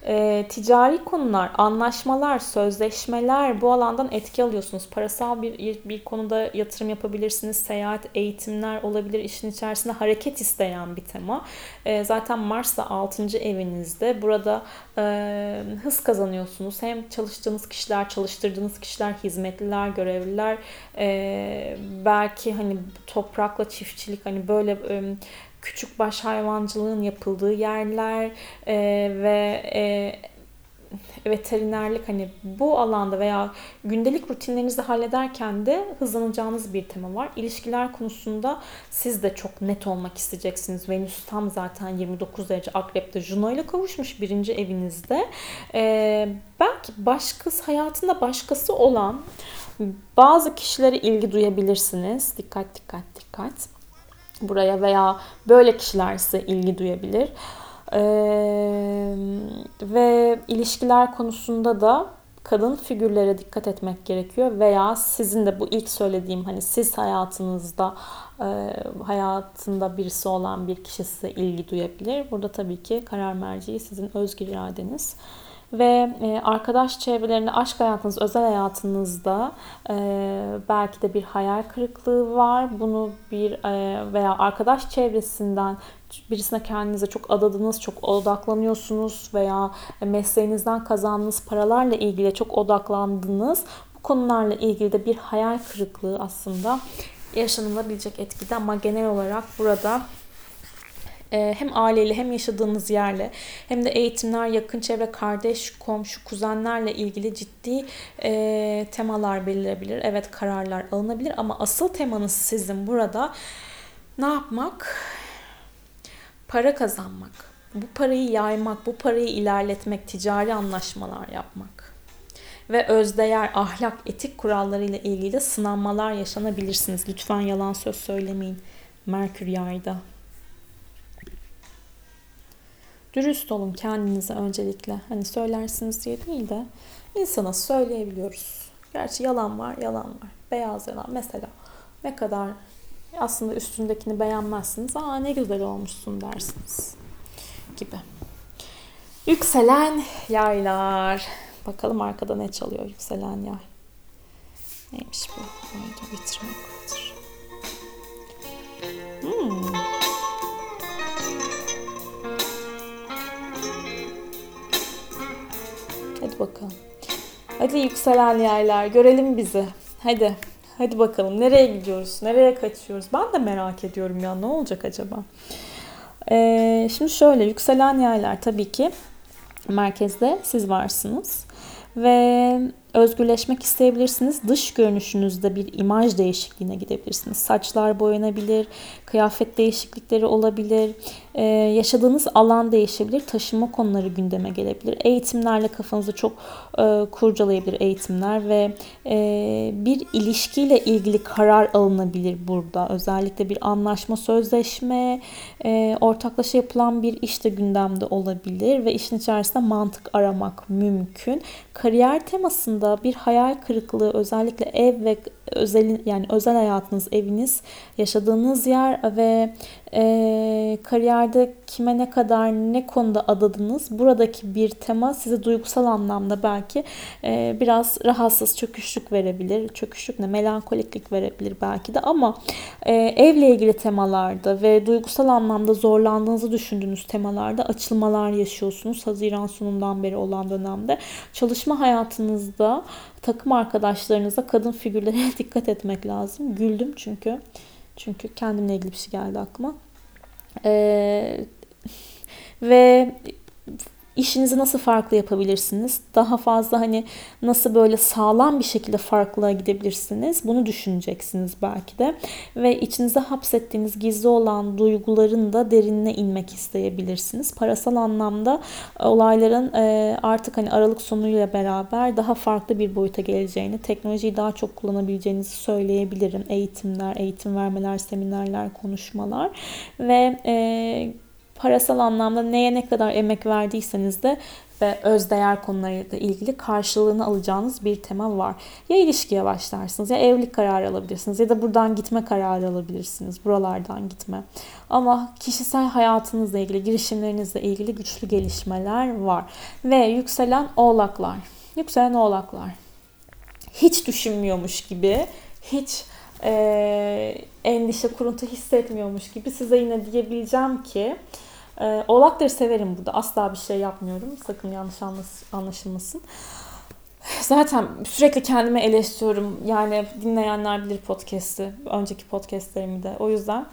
E, ticari konular, anlaşmalar, sözleşmeler bu alandan etki alıyorsunuz. Parasal bir bir konuda yatırım yapabilirsiniz. Seyahat, eğitimler olabilir. İşin içerisinde hareket isteyen bir tema. E, zaten Mars da 6. evinizde. Burada e, hız kazanıyorsunuz. Hem çalıştığınız kişiler, çalıştırdığınız kişiler, hizmetliler, görevliler, e, belki hani toprakla çiftçilik hani böyle e, küçük baş hayvancılığın yapıldığı yerler e, ve e, veterinerlik hani bu alanda veya gündelik rutinlerinizi hallederken de hızlanacağınız bir tema var. İlişkiler konusunda siz de çok net olmak isteyeceksiniz. Venüs tam zaten 29 derece akrepte Juno ile kavuşmuş birinci evinizde. Ee, belki başkası hayatında başkası olan bazı kişilere ilgi duyabilirsiniz. Dikkat dikkat dikkat buraya veya böyle kişiler size ilgi duyabilir. Ee, ve ilişkiler konusunda da kadın figürlere dikkat etmek gerekiyor veya sizin de bu ilk söylediğim hani siz hayatınızda e, hayatında birisi olan bir kişi size ilgi duyabilir. Burada tabii ki karar merceği sizin özgür iradeniz. Ve e, arkadaş çevrelerinde, aşk hayatınız, özel hayatınızda e, belki de bir hayal kırıklığı var. Bunu bir e, veya arkadaş çevresinden birisine kendinize çok adadınız, çok odaklanıyorsunuz veya mesleğinizden kazandığınız paralarla ilgili çok odaklandınız. Bu konularla ilgili de bir hayal kırıklığı aslında yaşanılabilecek etkide ama genel olarak burada hem aileyle hem yaşadığınız yerle hem de eğitimler, yakın çevre, kardeş, komşu, kuzenlerle ilgili ciddi e, temalar belirlebilir. Evet kararlar alınabilir ama asıl temanız sizin burada ne yapmak? Para kazanmak. Bu parayı yaymak, bu parayı ilerletmek, ticari anlaşmalar yapmak ve özdeğer, ahlak, etik kurallarıyla ilgili sınanmalar yaşanabilirsiniz. Lütfen yalan söz söylemeyin. Merkür yayda. Dürüst olun kendinize öncelikle. Hani söylersiniz diye değil de insana söyleyebiliyoruz. Gerçi yalan var, yalan var. Beyaz yalan mesela ne kadar aslında üstündekini beğenmezsiniz. Aa ne güzel olmuşsun dersiniz gibi. Yükselen yaylar. Bakalım arkada ne çalıyor yükselen yay. Neymiş bu? Bunu bitirmek. Hmm. Hadi bakalım. Hadi yükselen yaylar görelim bizi. Hadi. Hadi bakalım nereye gidiyoruz? Nereye kaçıyoruz? Ben de merak ediyorum ya ne olacak acaba? Ee, şimdi şöyle yükselen yaylar tabii ki merkezde siz varsınız. Ve özgürleşmek isteyebilirsiniz. Dış görünüşünüzde bir imaj değişikliğine gidebilirsiniz. Saçlar boyanabilir, kıyafet değişiklikleri olabilir, ee, yaşadığınız alan değişebilir, taşınma konuları gündeme gelebilir. Eğitimlerle kafanızı çok e, kurcalayabilir eğitimler ve e, bir ilişkiyle ilgili karar alınabilir burada. Özellikle bir anlaşma, sözleşme, e, ortaklaşa yapılan bir iş de gündemde olabilir ve işin içerisinde mantık aramak mümkün. Kariyer temasında bir hayal kırıklığı özellikle ev ve özel yani özel hayatınız, eviniz, yaşadığınız yer ve e, kariyerde kime ne kadar ne konuda adadınız buradaki bir tema size duygusal anlamda belki e, biraz rahatsız çöküşlük verebilir. Çöküşlük ne melankoliklik verebilir belki de ama e, evle ilgili temalarda ve duygusal anlamda zorlandığınızı düşündüğünüz temalarda açılmalar yaşıyorsunuz. Haziran sonundan beri olan dönemde çalışma hayatınızda takım arkadaşlarınıza kadın figürlere (laughs) dikkat etmek lazım. Güldüm çünkü. Çünkü kendimle ilgili bir şey geldi aklıma. Ee, (laughs) ve işinizi nasıl farklı yapabilirsiniz? Daha fazla hani nasıl böyle sağlam bir şekilde farklılığa gidebilirsiniz? Bunu düşüneceksiniz belki de. Ve içinize hapsettiğiniz gizli olan duyguların da derinine inmek isteyebilirsiniz. Parasal anlamda e, olayların e, artık hani Aralık sonuyla beraber daha farklı bir boyuta geleceğini, teknolojiyi daha çok kullanabileceğinizi söyleyebilirim. Eğitimler, eğitim vermeler, seminerler, konuşmalar ve e, parasal anlamda neye ne kadar emek verdiyseniz de ve özdeğer konularıyla ilgili karşılığını alacağınız bir tema var. Ya ilişkiye başlarsınız ya evlilik kararı alabilirsiniz ya da buradan gitme kararı alabilirsiniz. Buralardan gitme. Ama kişisel hayatınızla ilgili, girişimlerinizle ilgili güçlü gelişmeler var. Ve yükselen oğlaklar. Yükselen oğlaklar. Hiç düşünmüyormuş gibi, hiç e, endişe, kuruntu hissetmiyormuş gibi size yine diyebileceğim ki e, oğlakları severim burada. Asla bir şey yapmıyorum. Sakın yanlış anlaşılmasın. Zaten sürekli kendime eleştiriyorum. Yani dinleyenler bilir podcast'i. Önceki podcast'lerimi de. O yüzden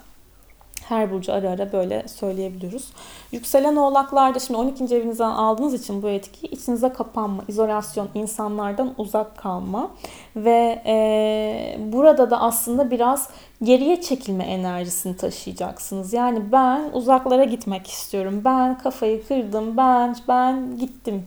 her burcu ara ara böyle söyleyebiliyoruz. Yükselen oğlaklarda şimdi 12. evinizden aldığınız için bu etkiyi içinize kapanma, izolasyon, insanlardan uzak kalma ve e, burada da aslında biraz geriye çekilme enerjisini taşıyacaksınız. Yani ben uzaklara gitmek istiyorum. Ben kafayı kırdım. Ben ben gittim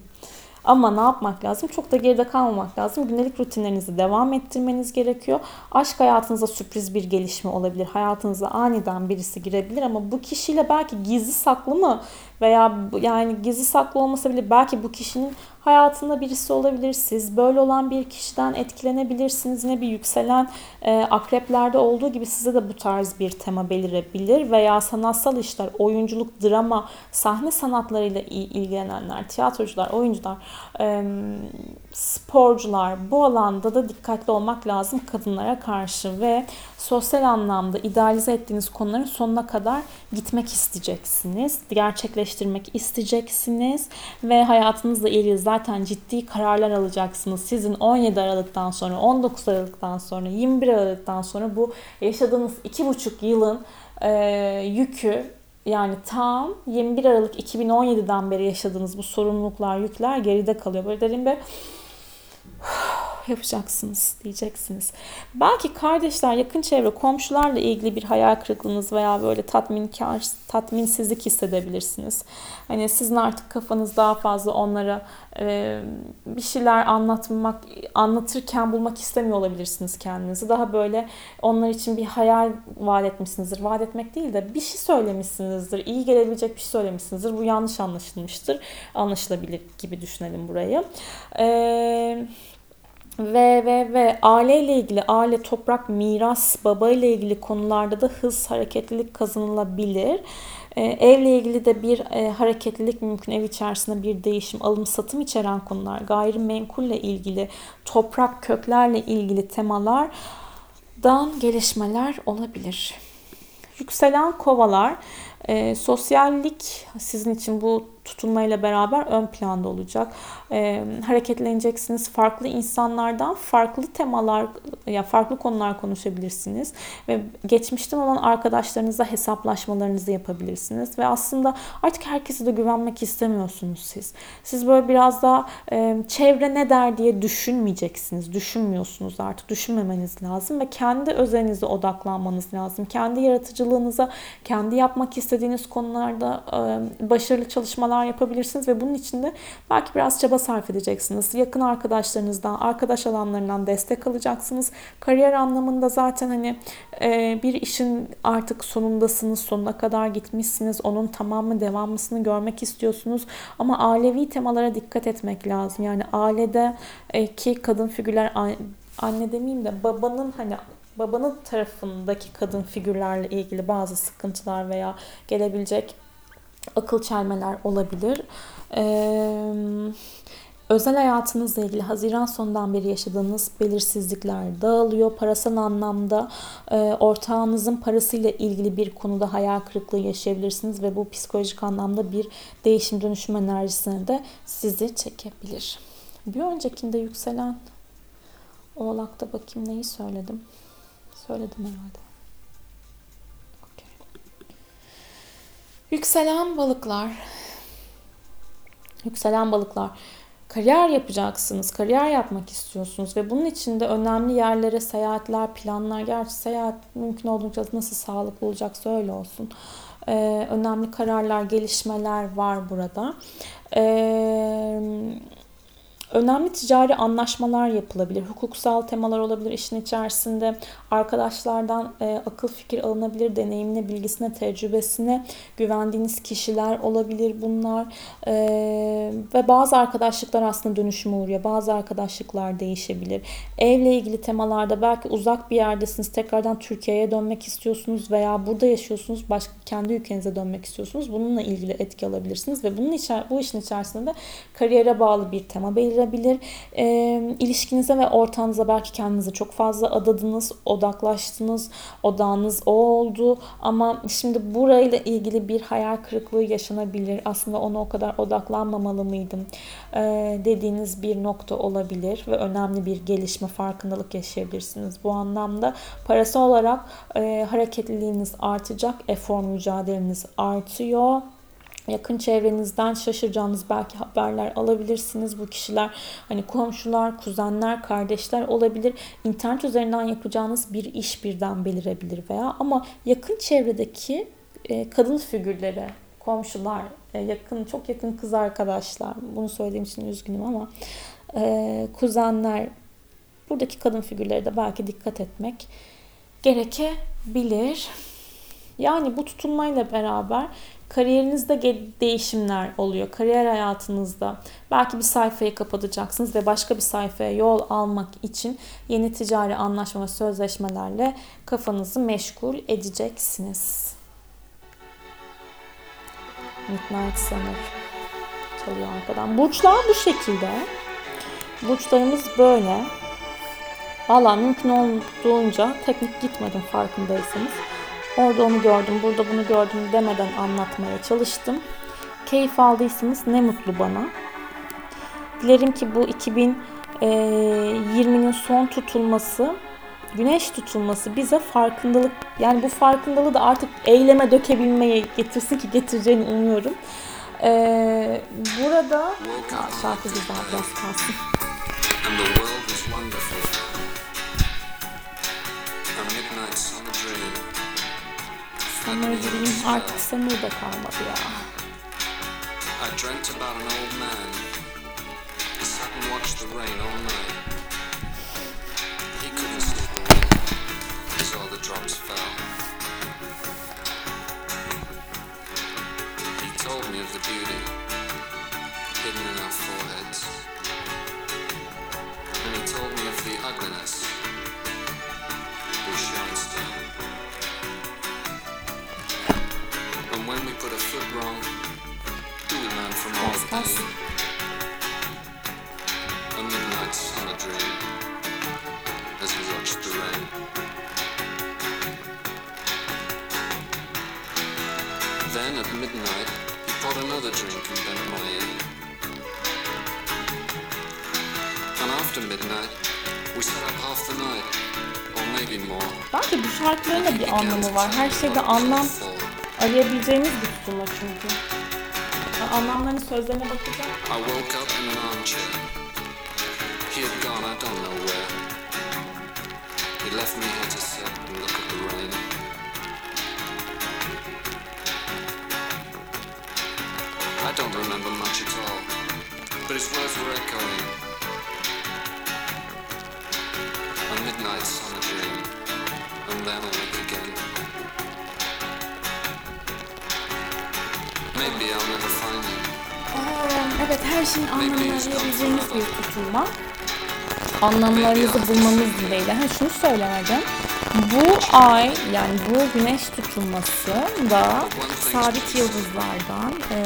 ama ne yapmak lazım? Çok da geride kalmamak lazım. Gündelik rutinlerinizi devam ettirmeniz gerekiyor. Aşk hayatınızda sürpriz bir gelişme olabilir. Hayatınıza aniden birisi girebilir ama bu kişiyle belki gizli saklı mı veya yani gizli saklı olmasa bile belki bu kişinin hayatında birisi olabilir. Siz böyle olan bir kişiden etkilenebilirsiniz. Yine bir yükselen e, akreplerde olduğu gibi size de bu tarz bir tema belirebilir. Veya sanatsal işler, oyunculuk, drama, sahne sanatlarıyla ilgilenenler, tiyatrocular, oyuncular e, sporcular bu alanda da dikkatli olmak lazım kadınlara karşı ve sosyal anlamda idealize ettiğiniz konuların sonuna kadar gitmek isteyeceksiniz. Gerçekleştirmek isteyeceksiniz ve hayatınızla ilgili zaten ciddi kararlar alacaksınız. Sizin 17 Aralık'tan sonra, 19 Aralık'tan sonra, 21 Aralık'tan sonra bu yaşadığınız 2,5 yılın e, yükü yani tam 21 Aralık 2017'den beri yaşadığınız bu sorumluluklar, yükler geride kalıyor. Böyle derin bir yapacaksınız diyeceksiniz. Belki kardeşler, yakın çevre, komşularla ilgili bir hayal kırıklığınız veya böyle tatminkar, tatminsizlik hissedebilirsiniz. Hani sizin artık kafanız daha fazla onlara e, bir şeyler anlatmak, anlatırken bulmak istemiyor olabilirsiniz kendinizi. Daha böyle onlar için bir hayal vaat etmişsinizdir. Vaat etmek değil de bir şey söylemişsinizdir. iyi gelebilecek bir şey söylemişsinizdir. Bu yanlış anlaşılmıştır. Anlaşılabilir gibi düşünelim burayı. Eee ve ve ve aile ile ilgili aile, toprak, miras, baba ile ilgili konularda da hız, hareketlilik kazanılabilir. Ee, evle ilgili de bir e, hareketlilik mümkün. Ev içerisinde bir değişim, alım, satım içeren konular, gayrimenkulle ilgili, toprak, köklerle ilgili temalardan gelişmeler olabilir. Yükselen kovalar, e, sosyallik sizin için bu tutunmayla beraber ön planda olacak. E, hareketleneceksiniz. Farklı insanlardan farklı temalar ya farklı konular konuşabilirsiniz ve geçmişten olan arkadaşlarınızla hesaplaşmalarınızı yapabilirsiniz ve aslında artık herkese de güvenmek istemiyorsunuz siz. Siz böyle biraz daha e, çevre ne der diye düşünmeyeceksiniz. Düşünmüyorsunuz artık. Düşünmemeniz lazım ve kendi özelinize odaklanmanız lazım. Kendi yaratıcılığınıza, kendi yapmak istediğiniz konularda e, başarılı çalışmalar çalışmalar yapabilirsiniz ve bunun için de belki biraz çaba sarf edeceksiniz. Yakın arkadaşlarınızdan, arkadaş alanlarından destek alacaksınız. Kariyer anlamında zaten hani e, bir işin artık sonundasınız, sonuna kadar gitmişsiniz. Onun tamamı devamlısını görmek istiyorsunuz. Ama ailevi temalara dikkat etmek lazım. Yani ailede ki kadın figürler anne demeyeyim de babanın hani babanın tarafındaki kadın figürlerle ilgili bazı sıkıntılar veya gelebilecek akıl çelmeler olabilir. Ee, özel hayatınızla ilgili Haziran sonundan beri yaşadığınız belirsizlikler dağılıyor. Parasal anlamda e, ortağınızın parasıyla ilgili bir konuda hayal kırıklığı yaşayabilirsiniz ve bu psikolojik anlamda bir değişim dönüşüm enerjisine de sizi çekebilir. Bir öncekinde yükselen Oğlak'ta bakayım neyi söyledim. Söyledim herhalde. Yükselen balıklar. Yükselen balıklar. Kariyer yapacaksınız, kariyer yapmak istiyorsunuz ve bunun için de önemli yerlere seyahatler, planlar, gerçi seyahat mümkün olduğunca nasıl sağlıklı olacaksa öyle olsun. Ee, önemli kararlar, gelişmeler var burada. Ee, Önemli ticari anlaşmalar yapılabilir. Hukuksal temalar olabilir işin içerisinde. Arkadaşlardan e, akıl fikir alınabilir. Deneyimine, bilgisine, tecrübesine güvendiğiniz kişiler olabilir bunlar. E, ve bazı arkadaşlıklar aslında dönüşüme uğruyor. Bazı arkadaşlıklar değişebilir. Evle ilgili temalarda belki uzak bir yerdesiniz. Tekrardan Türkiye'ye dönmek istiyorsunuz veya burada yaşıyorsunuz. Başka kendi ülkenize dönmek istiyorsunuz. Bununla ilgili etki alabilirsiniz ve bunun içer bu işin içerisinde de kariyere bağlı bir tema belirleyebilirsiniz olabilir. E, ilişkinize ve ortağınıza belki kendinize çok fazla adadınız, odaklaştınız, odağınız o oldu. Ama şimdi burayla ilgili bir hayal kırıklığı yaşanabilir. Aslında ona o kadar odaklanmamalı mıydım e, dediğiniz bir nokta olabilir ve önemli bir gelişme, farkındalık yaşayabilirsiniz. Bu anlamda parası olarak e, hareketliliğiniz artacak, efor mücadeleniz artıyor yakın çevrenizden şaşıracağınız belki haberler alabilirsiniz. Bu kişiler hani komşular, kuzenler, kardeşler olabilir. İnternet üzerinden yapacağınız bir iş birden belirebilir veya ama yakın çevredeki e, kadın figürleri, komşular, e, yakın çok yakın kız arkadaşlar. Bunu söylediğim için üzgünüm ama e, kuzenler buradaki kadın figürleri de belki dikkat etmek gerekebilir. Yani bu tutunmayla beraber Kariyerinizde değişimler oluyor. Kariyer hayatınızda belki bir sayfayı kapatacaksınız ve başka bir sayfaya yol almak için yeni ticari anlaşma ve sözleşmelerle kafanızı meşgul edeceksiniz. Midnight Summer. çalıyor arkadan. Burçlar bu şekilde. Burçlarımız böyle. Valla mümkün olduğunca teknik gitmedim farkındaysanız. Orada onu gördüm, burada bunu gördüm demeden anlatmaya çalıştım. Keyif aldıysanız ne mutlu bana. Dilerim ki bu 2020'nin son tutulması, güneş tutulması bize farkındalık, yani bu farkındalığı da artık eyleme dökebilmeye getirsin ki getireceğini umuyorum. Ee, burada şarkı güzel biraz kalsın. Summer Dream artık Summer'da kalmadı ya. I dreamt about an old man. He sat and watched the rain all night. He couldn't sleep a wink as all the drops fell. He told me of the beauty hidden in our foreheads. And he told me of the ugliness put a foot wrong, we learn from all the pain. A midnight dream as we watched the rain. Then at midnight, he poured another drink and bent my ear. And after midnight, we sat up half the night, or maybe more. Bence bu şarkıların da bir anlamı var. Her şeyde anlam fall. arayabileceğimiz bir tutulma çünkü. Ben anlamların sözlerine bakacağım. I don't remember much at all, but his words were. A midnight summer dream, and then awake again. Evet her şeyin anlamını arayabileceğimiz bir tutulma. Anlamlarınızı bulmamız dileğiyle. Ha, şunu söylerdim. Bu ay yani bu güneş tutulması da sabit yıldızlardan e,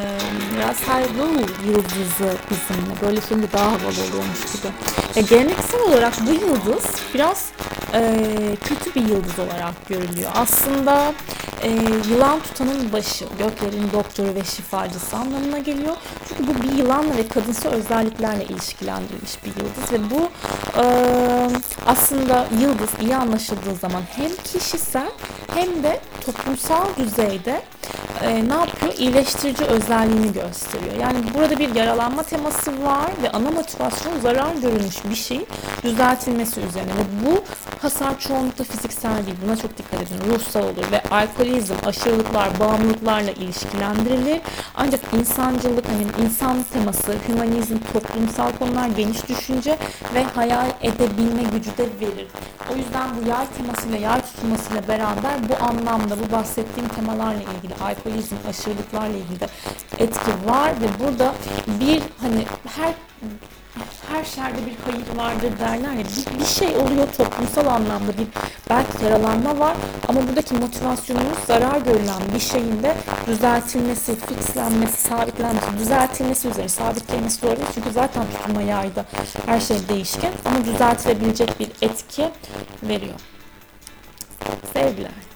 biraz saygı yıldızı bizimle. Böyle şimdi daha havalı oluyormuş gibi. E, geleneksel olarak bu yıldız biraz e, kötü bir yıldız olarak görülüyor. Aslında e, yılan tutanın başı, göklerin doktoru ve şifacısı anlamına geliyor. Çünkü bu bir yılanla ve kadınsı özelliklerle ilişkilendirilmiş bir yıldız ve bu e, aslında yıldız iyi anlaşıldığı zaman hem kişisel hem de toplumsal düzeyde e, ne yapıyor? İyileştirici özelliğini gösteriyor. Yani burada bir yaralanma teması var ve ana motivasyon zarar görülmüş bir şeyin düzeltilmesi üzerine. Ve bu hasar çoğunlukla fiziksel değil. Buna çok dikkat edin. Ruhsal olur ve alkolizm, aşırılıklar, bağımlılıklarla ilişkilendirilir. Ancak insancılık, hani insan teması, hümanizm, toplumsal konular, geniş düşünce ve hayal edebilme gücü de verir. O yüzden bu yay temasıyla, yay tutulmasıyla beraber bu anlamda, bu bahsettiğim temalarla ilgili, alkolizm, aşırılıklarla ilgili de etki var ve burada bir hani her her şerde bir hayır vardır derler ya bir, bir şey oluyor toplumsal anlamda bir belki yaralanma var ama buradaki motivasyonumuz zarar görülen bir şeyin de düzeltilmesi, fixlenmesi, sabitlenmesi, düzeltilmesi üzerine sabit kelimesi doğru değil çünkü zaten tutulma yayda her şey değişken ama düzeltilebilecek bir etki veriyor. Sevgiler.